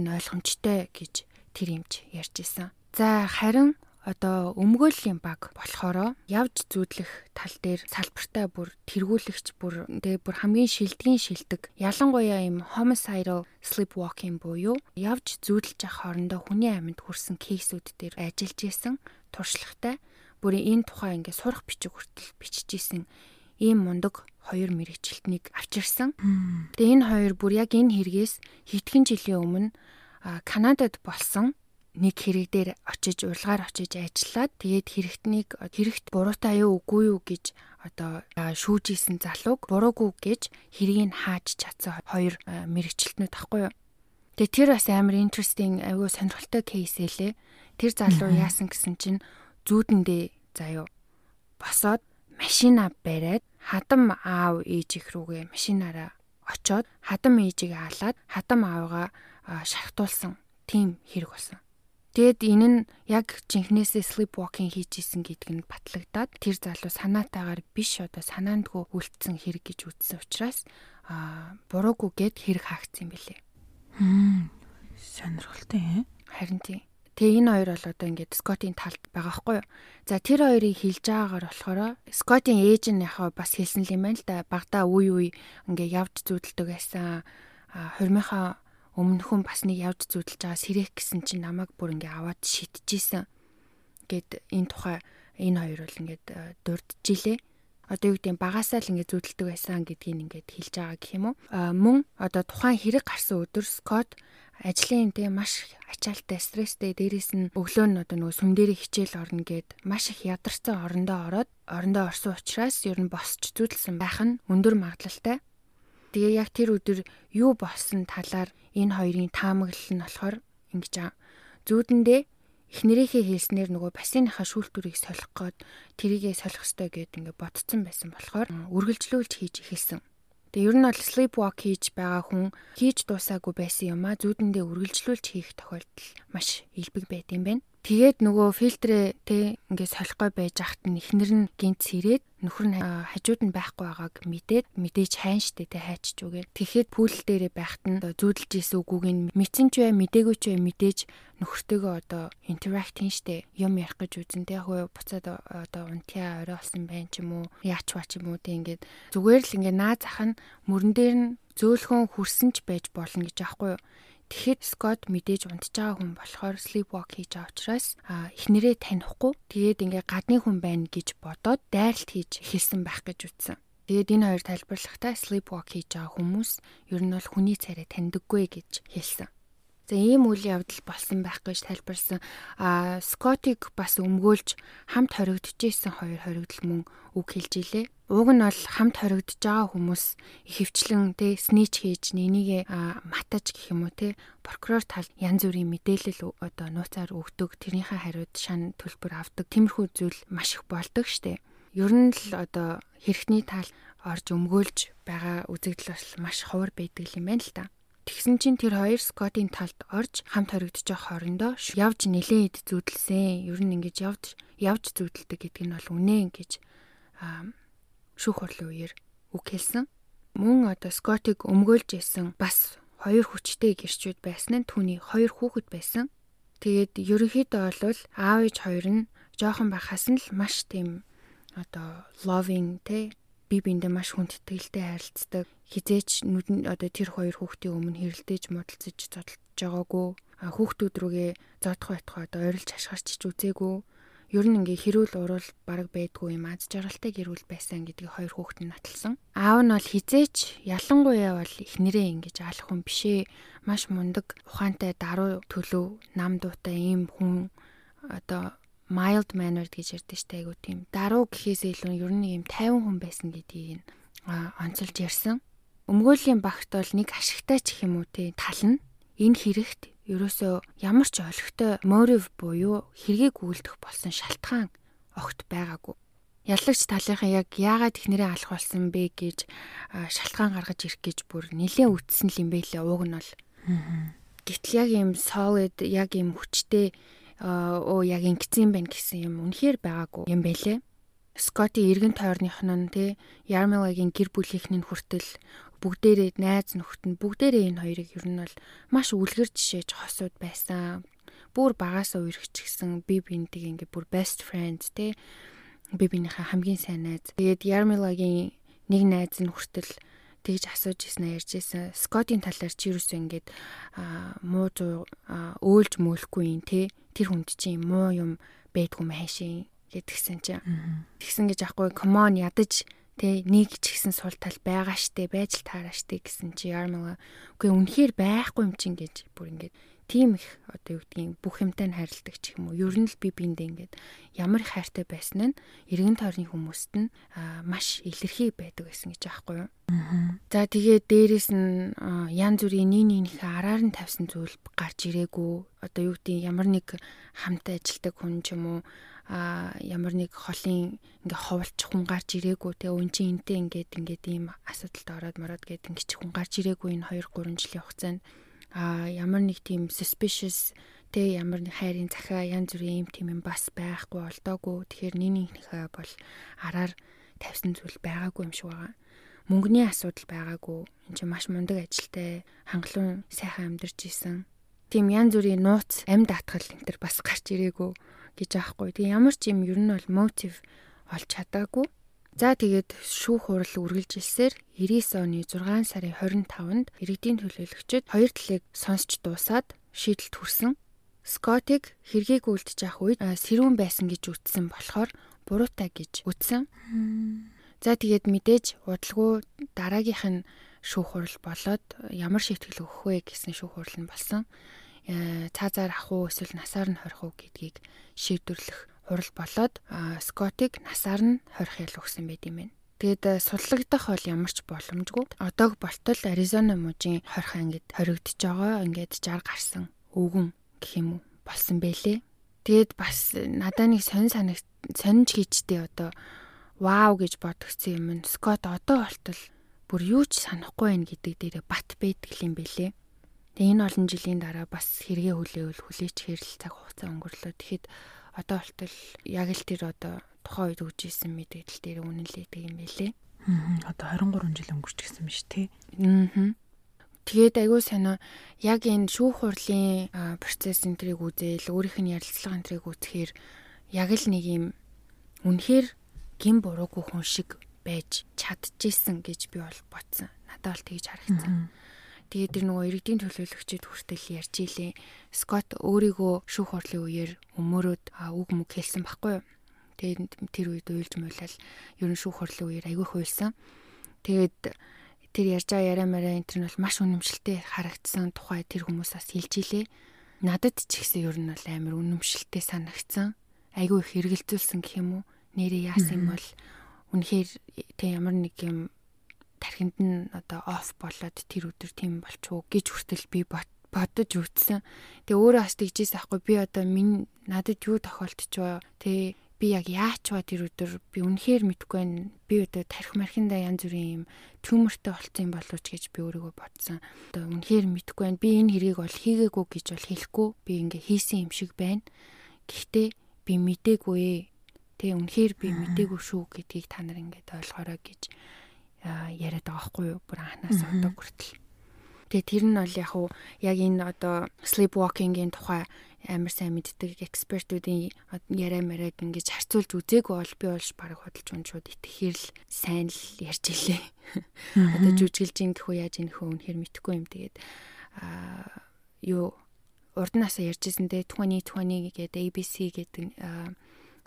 нь ойлгомжтой гэж тэр юмч ярьж исэн. За харин одоо өмгөөллийн баг болохоро явж зүүдлэх тал дээр салбартай бүр тэргүүлэгч бүр тэгээ бүр хамгийн шилдгийн шилдэг ялангуяа юм homicidal sleepwalking буюу явж зүүдлж ах хоорондоо хүний амьд хүрсэн кейсүүд дээр ажиллаж исэн туршлагатай. Бүр энэ тухай ингээд сурах бичиг хүртэл бичиж исэн ийм мундаг хоёр мэрэгчлэлтнийг авчирсан. Тэгээ энэ хоёр бүр яг энэ хэрэгээс хэдхэн жилийн өмнө Канадад болсон нэг хэрэг дээр очиж урилгаар очиж ажиллаад тэгээд хэрэгтнийг хэрэгт буруутай юу үгүй юу гэж одоо шүүжсэн залууг буруугүй гэж хэрийг нь хааж чадсан хоёр мэрэгчлэтнүүд тахгүй юу. Тэгээ тэр бас амар interesting айгүй сонирхолтой кейс элэ. Тэр залуу яасан гэсэн чинь зүүдэндээ заяо босоод машина бариад хадам аав ээж их рүүгээ машинаараа очоод хадам ээжийг хаалаад хадам аавгаа шахтуулсан тийм хэрэг болсон. Тэгэд энэ нь яг жинхнээсээ sleepwalking хийж исэн гэдг нь батлагдаад тэр залуу санаатаагаар биш одоо санаандгүй үлдсэн хэрэг гэж үзсэн учраас а буруугүй гэд хэрэг хаагдсан юм билэ. Хм. Сонирхолтой. Харин тийм. Тэгээ энэ хоёр бол одоо ингээд Скотийн талд байгаа хгүй юу. За тэр хоёрыг хилж байгаагаар болохоор Скотийн ээж нь яхаа бас хэлсэн юм байна л да. Багада үе үе ингээд явж зүудэлдэг байсан. А хурмынхаа өмнөхөн бас нэг явж зүудэлж байгаа сэрэх гэсэн чинь намайг бүр ингээ аваад шидчихсэн гэд энэ тухай энэ хоёр бол ингээд э, дурджилээ. Одоо юу гэдэг багасаа л ингээд зүудэлдэг байсан гэдгийг ингээд хэлж байгаа гэх юм уу. А мөн одоо тухайн хэрэг гарсан өдөр Скот ажлын тэ маш ачаалтай стресстэй дээрээс нь өглөө нь одоо нөгөө сүм дээр хичээл орно гэд маш их ядарсан орондоо ороод орондоо орсон учраас ер нь босч зүудэлсэн байх нь өндөр магадлалтай. Тэгээ яг тэр өдөр юу болсон талаар энэ хоёрын таамаглал нь болохоор ингэж аа. Зүүдэндээ эхнэрийнхээ хэлснээр нөгөө бассейныхаа шүүлтүрийг солих гээд тэрийгээ солих ёстой гэд ингээ ботцсон байсан болохоор үргэлжлүүлж хийж эхэлсэн. Тэгээ ер нь бол sleepwalk хийж байгаа хүн хийж дуусаагүй байсан юм а зүүдэндээ үргэлжлүүлж хийх тохиолдол маш илбэг байд юм байна. Тэгээд нөгөө фильтрээ те ингээд солихгой байж ахт нь эхнэр нь гинт сэрээд нөхөр нь хажууд нь байхгүй байгааг мэдээд мэдээж хайн штэ те хайчж үгээр. Тэгэхэд пүүл дээрээ байхад нь зүүдэлж исэн үгүйг нь мэдсэн ч бай мдээгүй ч бай мэдээж нөхөртөөгөө одоо интеракт хийн штэ. Юм ярих гэж үзэн те хөө буцаад одоо унтиа орой болсон байх ч юм уу яач бач юм уу те ингээд. Зүгээр л ингээд наа зах нь мөрөн дээр нь зөөлхөн хүрсэн ч байж болно гэж аахгүй юу Тэгэхэд Скот мэдээж унтж байгаа хүн болохоор sleepwalk хийж байгаа учраас эхнэрээ танихгүй тэгээд ингээ гадны хүн байна гэж бодоод дайралт хийж эхэлсэн байх гэж үзсэн. Тэгээд энэ хоёр тайлбарлахдаа sleepwalk хийж байгаа хүмүүс ер нь бол хүний царай таньдаггүй гэж хэлсэн. За ийм үйл явдал болсон байх гэж тайлбарсан. А Скотиг бас өмгөөлж хамт хоригдчихсэн хоёр хоригдол мөн үг хэлж илээ. Уг нь бол хамт хоригдож байгаа хүмүүс ихэвчлэн тэ снич хийж нэнийг матаж гэх юм уу тэ прокурор тал янз бүрийн мэдээлэл одоо нууцаар өгдөг тэрнийхээ хариуд шан төлбөр авдаг тиймэрхүү зүйл маш их болдог штэ. Ер нь л одоо хэрэгтний тал орж өмгөөлж байгаа үзэгдэл бас маш ховор байдаг юм байна л та. Тэгсэн чинь тэр хоёр Скотийн талд орж хамт байгаа хоорондоо явж нилээд зүудэлсэн. Ер нь ингэж явж явж зүудэлдэг гэдэг нь бол үнэ гэж шүүх хурлын үеэр үг хэлсэн. Мөн одоо Скотыг өмгөөлж исэн бас хоёр хүчтэй гэрчүүд байсан нь түүний хоёр хүүхэд байсан. Тэгээд ерөнхийдөө бол аав ээж хоёр нь жоохон байхаас нь л маш тийм одоо loving те би биэндээ маш хүнд итгэлтэй харилцдаг. Хизээч нүдэн одоо тэр хоёр хүүхдийн өмнө хэрэлдэж муудалцаж зодтолж байгаагүй. Хүүхдүүд рүүгээ зодох байтугай одоо ойрлж хашгирч ч үзээгүй. Ер нь ингээ хэрүүл урал бараг байдгүй юм аз жаргалтай гэрүүл байсан гэдгийг хоёр хүүхэд нь наталсан. Аав нь бол хизээч ялангуяа бол ихнэрээ ингэж алах хүн бишээ. Маш мундаг, ухаантай, даруй төлөв, нам дуутай ийм хүн одоо mild mannered гэж ярьдэн штэ айгу тийм даруу гэхээс илүү ер нь юм 50 хүн байсан гэдгийг нь онцолж ярьсан. Өмгөөлийн багт бол нэг ашигтай ч юм уу тий тал нь энэ хэрэгт ерөөсөө ямар ч олигтой motive буюу хэргийг үйлдэх болсон шалтгаан огт байгаагүй. Яллагч талынхаа яг яагаад ихнэрээ алах болсон бэ гэж шалтгаан гаргаж ирэх гэж бүр нэлээд үтсэн л юм байлээ уг нь бол. Гэтэл яг юм solid яг юм хүчтэй оо яг ингэсэн байх гэсэн юм үнэхээр байгаагүй юм байлээ. Скотти эргэн тойрных нь те Ярмелагийн гэр бүлийнхэн хүртэл бүгдээрээ найз нөхд нь бүгдээрээ энэ хоёрыг ер нь бол маш үлгэр жишээж хосууд байсан. Бүр багасаа үерхч гисэн би бинтиг ингээ бүр best friends те би бинийхээ хамгийн сайн найз. Тэгээд Ярмелагийн нэг найз нь хүртэл тэгж асууж ирсэн ярьж ирсэн. Скотийн талаар чи юусэн ингээд муу зуу өөлж мөөлөхгүй юм те тэр хүнд чинь муу юм байдгүй мэшин гэдгсэн чинь тэгсэн гэж ахгүй come on ядаж тэ нэг ч ихсэн сул тал байгаа штэ байж л таараа штэ гэсэн чи Ярмала үгүй үнэхээр байхгүй юм чинь гэж бүр ингээд тийм их одоо юу гэдгийг бүх юмтай нь хайрладаг ч юм уу. Ер нь л би биэндээ ингээд ямар их хайртай байсан нь эргэн тойрны хүмүүст нь маш илэрхий байдаг гэсэн гэж аахгүй юу. За тэгээд дээрэс нь ян зүрийн нэг нэгнийхээ араар нь тавьсан зүйл гарч ирээгүй. Одоо юу гэдгийг ямар нэг хамтаа ажилдаг хүн ч юм уу а ямар нэг холын ингээ ховлчих хүн гарч ирээгүй те өн чи энтэй ингээд ингээд ийм асуудалд ороод мараад гээд ингээ хүн гарч ирээгүй энэ 2 3 жилийн хугацаанд а ямар нэг тийм suspicious тэ ямар нэг хайрын захаа янз бүрийн юм тийм юм бас байхгүй олдоогүй тэгэхээр нэг нэгнийхээ бол араар тавьсан зүйл байгаагүй юм шиг байгаа мөнгөний асуудал байгаагүй энэ чинь маш мундаг ажилтай хангалуун сайхан амьдарч исэн тийм янз бүрийн нууц амьд атгал энэ төр бас гарч ирээгүй гэж аахгүй. Тэгээ ямар ч юм ер нь бол мотив олж чадаагүй. За тэгээд шүүх хурал үргэлжилсээр 99 оны 6 сарын 25-нд иргэдийн төлөөлөгчид хоёр талыг сонсч дуусаад шийдэлт хүрсэн. Скотыг хэргийг үлдэж авах үед сэрүүн байсан гэж үтсэн болохоор буруутай гэж үтсэн. За тэгээд мэдээж удалгүй дараагийнх нь шүүх хурал болоод ямар шийтгэл өгөх вэ гэсэн шүүх хурал нь болсон. Э, цаазаар ах уу эсвэл насаар нь хорих уу гэдгийг шийдвэрлэх хурал болоод Скотыг насаар нь хорих ял өгсөн байт юм байна. Тэгэд судлагдах бол ямар ч боломжгүй. Одоог болтол Аризона мужийн хорих ангид хоригдож байгаа. Ингээд 60 гарсан өвгөн гэх юм уу болсон бэлээ. Тэгэд бас надад нэг сонь санагт сонинч хийчтэй одоо вау гэж бодгцсан юм. Скот одоо болтол бүр юу ч санахгүй байх гэдэг дээр бат байдаг юм бэлээ. Тэгээ энэ олон жилийн дараа бас хэрэгээ хүлээвэл хүлээч хэрэл цаг хугацаа өнгөрлөө. Тэгэхэд одоо болтол яг л тэр одоо тухайн үед үжижсэн мэдээлэл дээр үнэлээдэг юм байлээ. Аа одоо 23 жил өнгөрч гисэн биш тий. Аа. Тэгээд айгүй сонио яг энэ шүүх хурлын процесс энтрийг үзээл өөрийнх нь ярилцлага энтрийг үзэхээр яг л нэг юм үнэхээр гин буруугүй хүн шиг байж чадчихсэн гэж би бол бодсон. Надад бол тэгж харагдсан. Тэгээд тэр нөгөө иргэдийн төлөөлөгчид хүртэл ярьж илээ. Скот өөрийгөө шүүх хурлын үеэр өмөрөөд үг мүг хэлсэн байхгүй юу? Тэгээд тэр үед уйлж муулал ер нь шүүх хурлын үеэр айгүй хуйлсан. Тэгээд тэр ярьж байгаа яриа мараа энэ нь бол маш үнэмшилтэй харагдсан тухай тэр хүмүүсээс хэлж илээ. Надад ч ихсэн ер нь бол амар үнэмшилтэй санагдсан. Айгүй их хэрэгэлзүүлсэн гэх юм уу? Нэрээ яасан юм бол үнэхээр тэг ямар нэг юм тархинд нь одоо оф болоод тэр өдөр тийм болчихоо гэж хүртэл би бодож үтсэн. Тэгээ өөрөө бас тэгжээс ахгүй би одоо минь надад юу тохиолдчихвоо тэ би яг яачваа тэр өдөр би үнэхээр мэдэхгүй байна. Би одоо тарих мархиндаа янз бүрийн юм төмөртэй болцсон юм болооч гэж би өөрийгөө бодсон. Одоо үнэхээр мэдэхгүй байна. Би энэ хэрийг бол хийгээгүй гэж бол хэлэхгүй. Би ингээ хийсэн юм шиг байна. Гэхдээ би мдээгүй. Тэ үнэхээр би мдээгүй шүү гэдгийг та нар ингээд ойлгоорой гэж яриад байгаа хгүй юу бүр анханаас одоо хүртэл. Тэгээ тэр нь бол яг уу яг энэ одоо sleepwalking-ийн тухай амар сайн мэддэг экспертүүдийн яриа мариаг ингэж харьцуулж үзээгүй бол би болж баг худалж уншууд итгэхэр л сайн л ярьж илээ. Одоо жүжиглж ин гэхүү яаж ин гэхүү үнэхээр мэдэхгүй юм. Тэгээд аа юу урд насаа ярьжсэн те 2020 гэдэг ABC гэдэг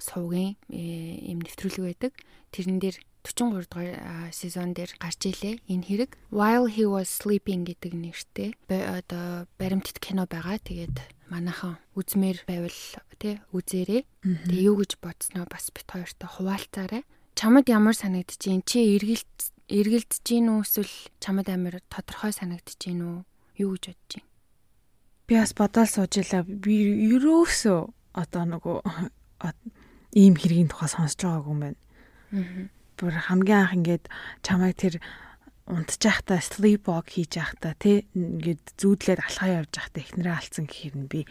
сувгийн юм э, нэвтрүүлэг байдаг. Тэрэн дээр 43 дугаар сезон дээр гарч илээ энэ хэрэг While he was sleeping гэдэг нэртэй одоо баримтат кино байгаа. Тэгээд манайхан үзмээр байвал тий үзээрэй. Тэгээ юу гэж бодсноо бас бит хоёртой хуваалцаарай. Чамд ямар санагдчих юм? Чи эргэлт эргэлдэж гин үү эсвэл чамд амар тодорхой санагдчих гин үү? Юу гэж бодож байна? Би бас бодоол суужлаа. Би ерөөсөө одоо нөгөө ийм хэргийн тухай сонсож байгаагүй юм байна. Аа бүр хамгийн анх ингээд чамайг тэр унтчих та sleep walk хийж явахдаа тий ингээд зүүдлээд алхаа явж явахдаа эхнэрээ алдсан гэхээр нь би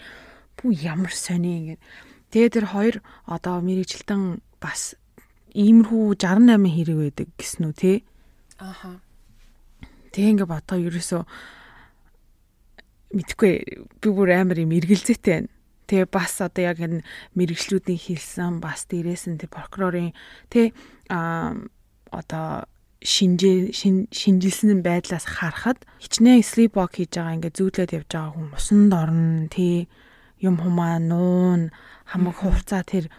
бүү ямар сони ингээд. Тэгээ тэр хоёр одоо мэрэгчлэн бас иймэрхүү 68 хэрэг байдаг гэсэн үү тий ааха тэгээ ингээд бодоо ерөөсөө мэдхгүй би бүр амар юм эргэлзээтэй байна Тэгээ бас одоо яг энэ мэрэгчлүүдийн хэлсэн бас дээрээс нь тэр прокурорын тэ а одоо шинжээ шинжилсэн байдлаас харахад хичнээн sleep walk хийж байгаа ингээд зүүдлээд явж байгаа хүн усанд орно тий юм хумаа нуун хамаг хувцаа тэр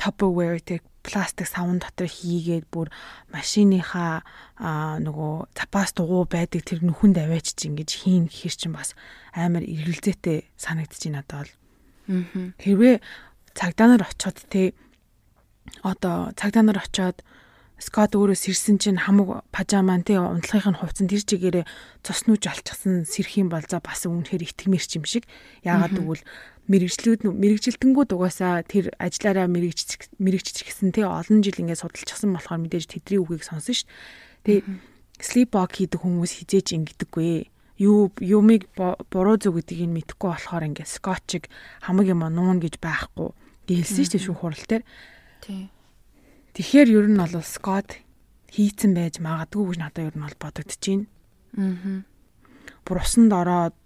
Tupperware тэр пластик савн дотор хийгээд бүр машиныхаа нөгөө запас дугуй байдаг тэр нүхэнд аваач чи ингэж хийн гэхэр чинь бас амар эргэлзээтэй санагдаж байна одоо бол. Хэрвээ цагдаа нар очиод те одоо цагдаа нар очиод Скот өөрөө сэрсэн чинь хамаг пажаман тий унтлахын хувцсан тэр чигээрээ цуснууж алчихсан сэрхийн бол за бас үнэхээр итгэмэрч юм шиг. Яагаад гэвэл мэрэгчлүүд мэрэгжилтэнгүүд угаасаа тэр ажиллаараа мэрэгч мэрэгччихсэн тий олон жил ингээд судалчихсан болохоор мэдээж тэдний үгийг сонсон дээ. Тий sleepwalk хийдэг хүмүүс хизээж ингэдэггүй юу юмыг буруу зүг гэдгийг нь мэдэхгүй болохоор ингээд скотчиг хамаг юм нуун гэж байхгүй гэлсэн шүү дээ шүү хурал дээр. Тий. Тэгэхээр ер нь бол Скот хийцэн байж магадгүй гэж надад ер нь бол бодогдож байна. Аа. Бүр усанд ороод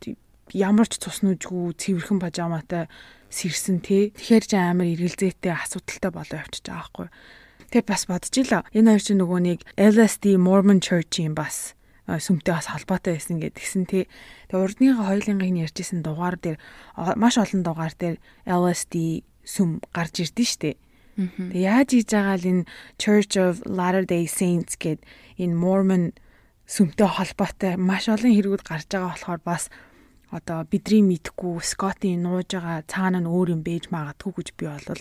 ямар ч цус нүжгүй цэвэрхэн пажаматай сэрсэн тий. Тэгэхээр ч амар эргэлзээтэй асуудалтай болоо явчихж байгаа байхгүй. Тэгээ бас бодож ила. Энэ хоёр чинь нөгөө нэг LSD Mormon Church-ийн бас сүмтэй бас холбоотой байсан гэдгсэн тий. Тэгээ урдныхаа хоёулынгийн ярьжсэн дугаар дээр маш олон дугаар дээр LSD сүм гарч ирдэ штэ. Тэг яаж хийж байгаа л энэ Church of Latter-day Saints гэд энэ Mormon сүмтэй холбоотой маш олон хэрэгүүд гарч байгаа болохоор бас одоо бидний мэдхгүй Скотийн нууж байгаа цаана нь өөр юм бэж магадгүй гэж би бол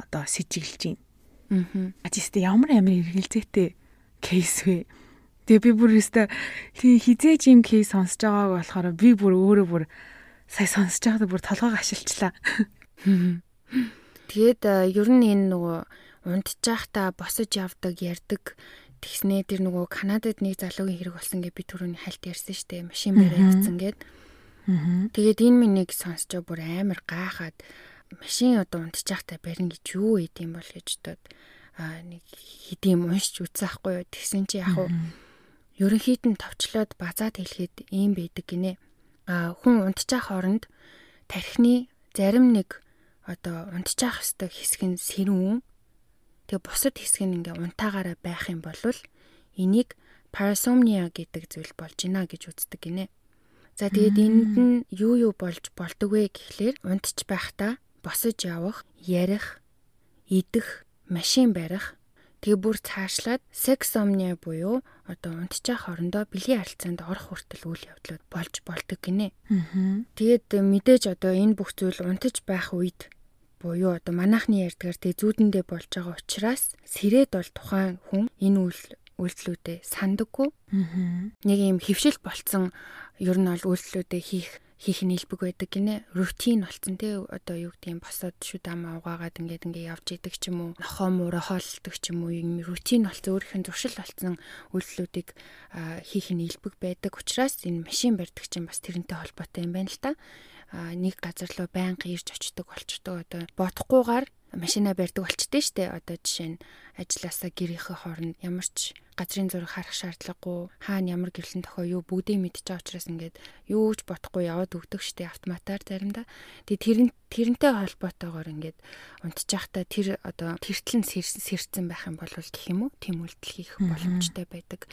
одоо сэжиглэж байна. Аа. Ажистэй ямар амар эргэлзээтэй кейс вэ? Тэгээ би бүр өстө хизээж юм кейс сонсож байгааг болохоор би бүр өөрөө бүр сая сонсож байгаадаа бүр толгойг ашиглчлаа. Тэгээд ер нь энэ нөгөө унтчихта босож явдаг, ярддаг тэгснээ тэр нөгөө Канадад нэг залуугийн хэрэг болсон гэж би түрүүний хальт ярьсан шүү дээ. Машин бараа явцсан гээд. Тэгээд энэ минийг сонсчоо бүр амар гайхаад машин одоо унтчихта барин гэж юу идэм бол гэж бодоод аа нэг хэдийн уншиж үзээхгүй юу. Тэгсэн чи яг уу ерөнхийд нь товчлоод базаад хэлэхэд ийм байдаг гинэ. Аа хүн унтчих хооронд тархины зарим нэг одоо унтчих хэвээр хэсэг нь сэрүүн. Тэгээ бусад хэсэг нь ингээ унтаагаараа байх юм бол энийг парасомния гэдэг зүйл болж байна гэж үздэг гинэ. За тэгээд энд нь юу юу болж болдог вэ гэхлээр унтж байхдаа босож явах, ярих, идэх, машин барих Тэгээ бүр цаашлаад сексомния буюу одоо унтчих хоорондоо бэлгийн харилцаанд орох хүртэл үйл явдлууд болж болдог гинэ. Тэгээд мэдээж одоо энэ бүх зүйл унтаж байх үед буюу одоо манайхны ярьдгаар тэг зүүдэндээ болж байгаа учраас сэрээд бол тухайн хүн энэ үйл үйлдэлүүдэд сандаггүй. Нэг юм хөвшил болцсон ер нь бол үйлдэлүүдээ хийх хийх нийлбэг байдаг гинэ. Рутин болцсон те одоо юу гэдэг юм босоод шүдам угаагаад ингээд ингээд явж идэг ч юм уу. Нохоо муура хооллдог ч юм уу юм рутин болцсон өөрийнх нь зуршил болцсон үйлдэлүүдийг хийх нийлбэг байдаг. Учираас энэ машин барьдаг чинь бас тэрнтэй холбоотой юм байна л та нэг газар руу байнга ирж очдог болчдөг одоо бодохгүйгээр машина барьдаг болчтой штэ. Одоо жишээ нь ажилласаа гэрийнхээ хооронд ямар ч газрын зураг харах шаардлагагүй. Хаана ямар гэрлэн тохио юу бүгдийг мэдчихэж байгаа учраас ингээд юу ч бодохгүй яваад өгдөг штэ автоматар заримдаа тэгээ тэр тэрнтэй холбоотойгоор ингээд унтчихта тэр одоо тэртлэн сэрсэн байх юм бол гэх юм уу? Тийм үйлдэл хийх боломжтой байдаг.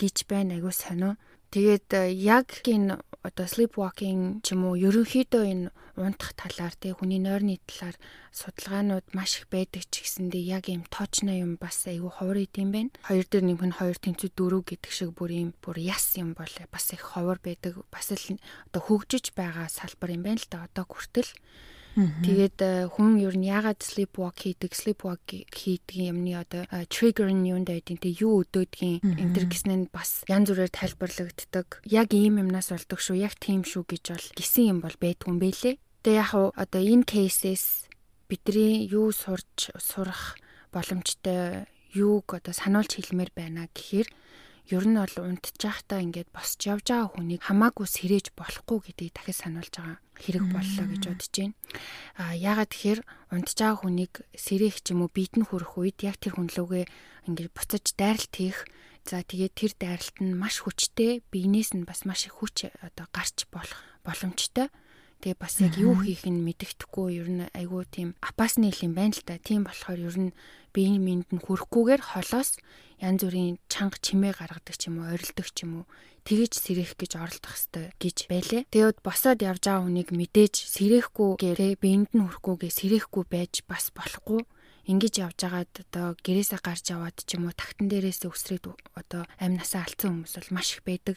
Гэж байна агуу сонио Тэгээд э, яг энэ одоо sleepwalking ч юм уу ерөнхийдөө энэ унтах талаар тий хүний нойрны талаар судалгаанууд маш их байдаг ч гэсэндээ яг ийм тоочно юм бас айгүй ховор идэм байна. Хоёр дээр нэмэх нь хоёр тэнцүү дөрөв гэдэг шиг бүр ийм бүр яс юм бол бас их ховор байдаг. Бас л одоо хөгжиж байгаа салбар юм байна л да одоо хүртэл. Тэгээд э, хүн ер нь ягаад sleepwalk хийдэг, sleepwalk хийдэг юмны одоо э, trigger нь юунд байдیں۔ Тэ юу өдөөдгийн энэ төр гэснээр бас янз бүрээр тайлбарлагддаг. Яг ийм юмнаас болдог шүү, яг тийм шүү гэж бол гисэн юм бол байдгүй юм бэлээ. Тэгээ яг одоо энэ кейсээс бидний юу сурч сурах боломжтой юуг одоо сануулж хэлмээр байна гэхээр ер нь бол унтчихтаа ингээд босч явж байгаа хүнийг хамаагүй сэрэж болохгүй гэдгийг дахиж сануулж байгаа хэрэг боллоо гэж бодож байна. А яагаад тэгэхээр унтж байгаа хүнийг сэрээх ч юм уу биед нь хүрэх үед яг тэр хүнлүүгээ ингээд буцаж дайралт хийх За тэгээд тэр дайралт нь маш хүчтэй, биенээс нь бас маш их хүч одоо гарч болох боломжтой. Тэгээ бас яг юу хийх нь мэддэхгүй ер нь айгүй тийм апасны хэл юм байна л та. Тийм болохоор ер нь биеийн минд нь хүрхгүйгээр холоос янз бүрийн чанга чимээ гаргадаг ч юм уу, орилдог ч юм уу тэгэж сэрэх гэж оролдох хэвээр гэж байлээ. Тэгээд босоод явж байгаа хүнийг мэдээж сэрэхгүй гэрээ биеинд нь хүрхгүйгээ сэрэхгүй байж бас болохгүй. Ингэж явж байгаад одоо гэрээсээ гарч яваад ч юм уу тагтан дээрээс өсрээд одоо амнасаа алдсан хүмүүс бол маш их байдаг.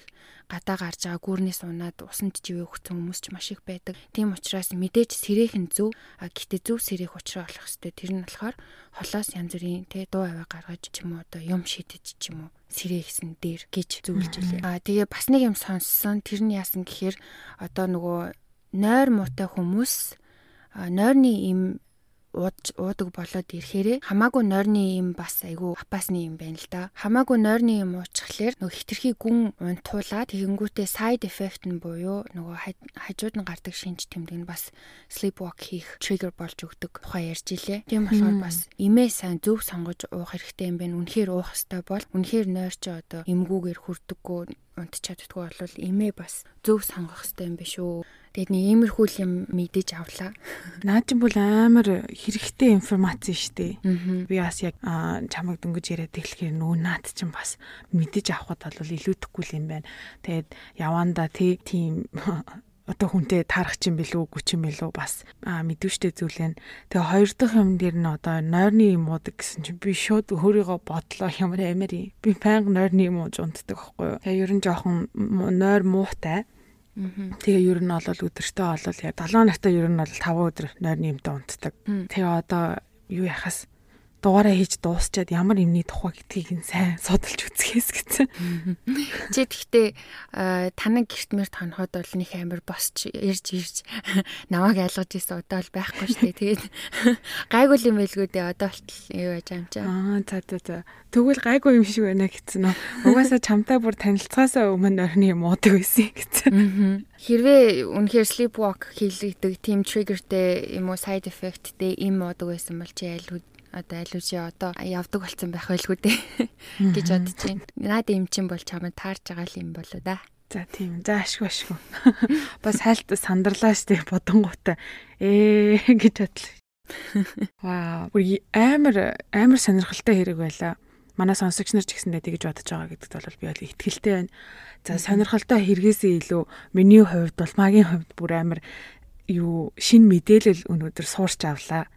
Гадаа гарч байгаа гүүрнээс унаад усанд живээ өгсөн хүмүүс ч маш их байдаг. Тийм учраас мэдээж сэрээхэн зөв гэтээ зөв сэрээх учраа олох хэрэгтэй. Тэр нь болохоор холоос янз бүрийн тэ дуу аваа гаргаж ч юм уу одоо юм шидэж ч юм уу сэрээ гэсэн дээр гэж зөвлөж илээ. Аа тэгээ бас нэг юм сонссон. Тэр нь яасан гэхээр одоо нөгөө нойр муутай хүмүүс нойрны им уудаг болоод ирэхээрээ хамаагүй нойрны юм бас айгүй апасны юм байна л да. Хамаагүй нойрны юм уучхлаар нөгөө хитрхи гүн унтуулаад тэгэнгүүтээ side effect нь буюу нөгөө хажууд нь гардаг шинж тэмдэг нь бас sleepwalk хийх trigger болж өгдөг тухай ярьж илээ. Тийм болохоор бас имээ сайн зөв сонгож уух хэрэгтэй юм байна. Үнэхээр уух хэрэгтэй бол үнэхээр нойр чи одоо эмгүүгээр хүрдэггүй унтчихаддггүй бол имээ бас зөв сонгох хэрэгтэй юм биш үү? Тэгээд нэг иймэрхүү юм мэдэж авлаа. Наа чи бол амар хэрэгтэй информац шүү дээ. Би бас яг чамайг дөнгөж яриад эхлэхээр нөө наад чинь бас мэдэж авахд бол илүүдэхгүй юм байна. Тэгээд яванда тийм одоо хүнтэй таарах чинь билүү үгүй чинь билүү бас мэдвэштэй зүйлэн. Тэгээ хоёр дахь юм дээр нь одоо нойрны юм уудаг гэсэн чинь би шууд өөрийгөө бодлоо ямар амир юм. Би байнга нойрны юм ууж унтдаг байхгүй юу. Тэгээ ер нь жоохон нойр муутай. Тэгээ ер нь бол өдөртөө бол яг 7 нартаа ер нь бол 5 өдөр нойрны юмтай унтдаг. Тэгээ одоо юу яхаас дугаараа хийж дуусчаад ямар юмний тухай гэдгийг нь сайн судалж үзгээс гэсэн. Чи тэгтээ танаг гэрт мэр тоноход бол нэг амир босч ирж ирж намайг айлгаж исэн удаа бол байхгүй шүү дээ. Тэгээд гайгүй юм байлгүй дээ одоо болтол юу яаж юм чаа. Аа за за за. Тэгвэл гайгүй юм шиг байна гэсэн нөө. Угаасаа чамтай бүр танилцахаасаа өмнө орны юм уудаг байсан гэсэн. Хэрвээ үнэхээр sleepwalk хийлэгдэг team triggerтэй юм уу side effectтэй юм уудаг байсан бол чи аль одоо үгүй одоо явдаг болсон байх байлгүй дээ гэж бодож байна. Наад юм чин бол чамд таарж байгаа юм болоо да. За тийм. За ашгүй ашгүй. Бас хальт сандарлаа штэ бодонгуудаа ээ гэж бодлоо. Вау. Амар амар сонирхолтой хэрэг байлаа. Манай сонсогч нар ч гэсэндээ тэгж бодож байгаа гэдэгт бол би бол итгэлтэй байна. За сонирхолтой хэрэгээсээ илүү миний хувьд бол магийн хувьд бүр амар юу шин мэдээлэл өнөөдөр суурч авлаа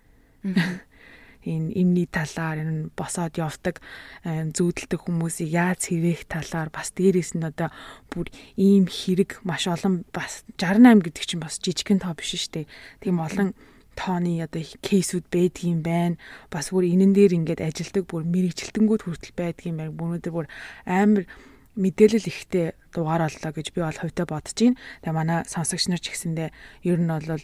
энэ имний талаар энэ босоод явдаг зүүдэлдэг хүмүүсийг яаж хэвээх талаар бас дээрээс нь одоо бүр ийм хэрэг маш олон бас 68 гэдэг чинь бас жижигхэн тоо биш шүү дээ. Тийм олон тооны одоо кейсүүд байдгийм байна. Бас бүр энэн дээр ингээд ажилдаг бүр мэрэгжилтэнгүүд хүртэл байдгийм байна. Өнөөдөр бүр амар мэдээлэл ихтэй дугаар боллоо гэж би бол хувьдаа бодож байна. Тэгээ манай сонсогч нар ч гэсэндээ ер нь бол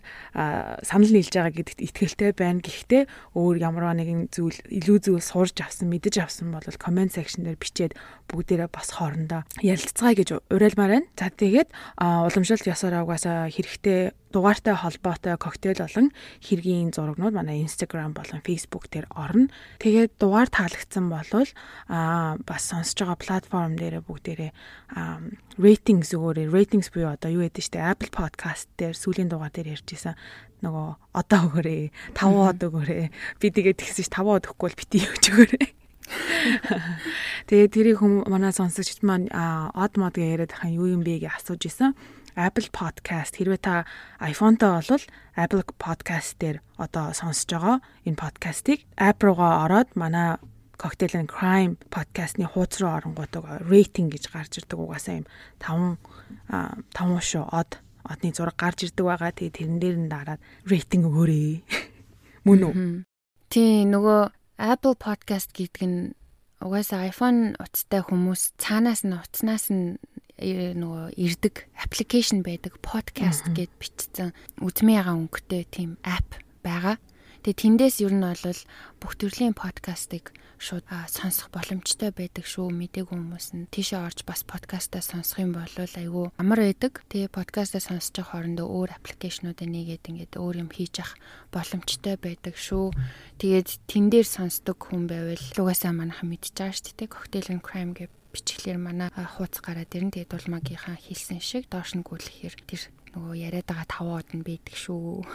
санал нийлж байгаа гэдэгт итгэлтэй байна. Гэхдээ өөр ямар нэгэн зүйл илүү зүйл сурж авсан, мэдэж авсан бол комент секшн дээр бичээд бүгдээрээ бас хоорондоо ярилцгаая гэж уриалмаар байна. За тэгээд уламжлалт ёсоор угаасаа хэрэгтэй дугаартай холбоотой коктейл болон хэргийн зурагнууд манай Instagram болон Facebook дээр орно. Тэгээд дугаар таалагдсан болвол аа бас сонсож байгаа платформ дээр бүгдээрээ рейтинг зүгээрээ рейтингс буюу одоо юу гэдэг чинь Apple Podcast дээр сүүлийн дугаар дээр ярьжсэн. Нөгөө одоо өгөөрэй 5 од өгөөрэй би тэгээд тэгсэн чинь 5 од өгөхгүй бол бити өгч өгөөрэй Тэгээд тэрийг хүм манай сонсогчд маань од мод гэж яриад хаа юу юм бэ гэж асууж исэн. Apple Podcast. Хэрвээ та iPhone-той бол Apple Podcast дээр одоо сонсож байгаа энэ подкастыг app руугаа ороод манай Cocktail and Crime подкастны хуудас руу оронгуудаа рейтинг гэж гарч ирдэг угаасаа юм 5 5 шүү од одны зураг гарч ирдэг байгаа. Тэгээ тэрэн дээр нь дараад рейтинг өгөөрэй. Мөн үү? Тий, нөгөө Apple Podcast гэдэг нь угаасаа iPhone утастай хүмүүс цаанаас нь утаснаас нь э, нөгөө ирдэг аппликейшн байдаг podcast гэд бичсэн үзмээ ягаан өнгөтэй тийм app байгаа. Тэгээ тэндээс ер нь бол бүх төрлийн подкастыг шууд сонсох боломжтой байдаг шүү. Мдэггүй хүмүүс нь тийшээ орж бас подкастаа сонсох юм бол айгүй амар байдаг. Тэгээ подкастаа сонсож байгаа хоорондоо өөр аппликейшнуудыг нэгээд ингээд өөр юм хийж ах боломжтой байдаг шүү. Тэгээд тэн дээр сонсдог хүн байвал угаасаа манайхан мэдж байгаа шүү дээ. Cocktail and Crime гэх бичглэр манай хууц гараад ирэн тэгээд улмаагийнхаа хэлсэн шиг доош нь гүйлэхээр тэр нөгөө яриад байгаа тавууд нь байдаг шүү.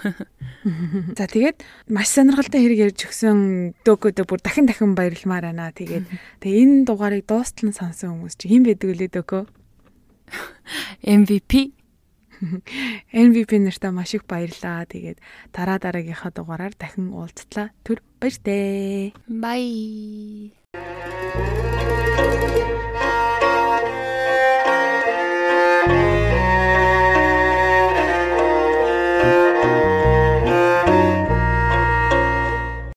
За тэгээд маш сонирхолтой хэрэг ярьж өгсөн дөгөөдөө бүр дахин дахин баярлмаар байна. Тэгээд тэгээ энэ дугаарыг дуустал нь сонсон хүмүүс чи хэн байдаг вэ дөгөө? MVP MVP нартаа маш их баярлаа. Тэгээд дараа дараагийнхаа дугаараар дахин уулзлаа. Түр баяртай. Bye.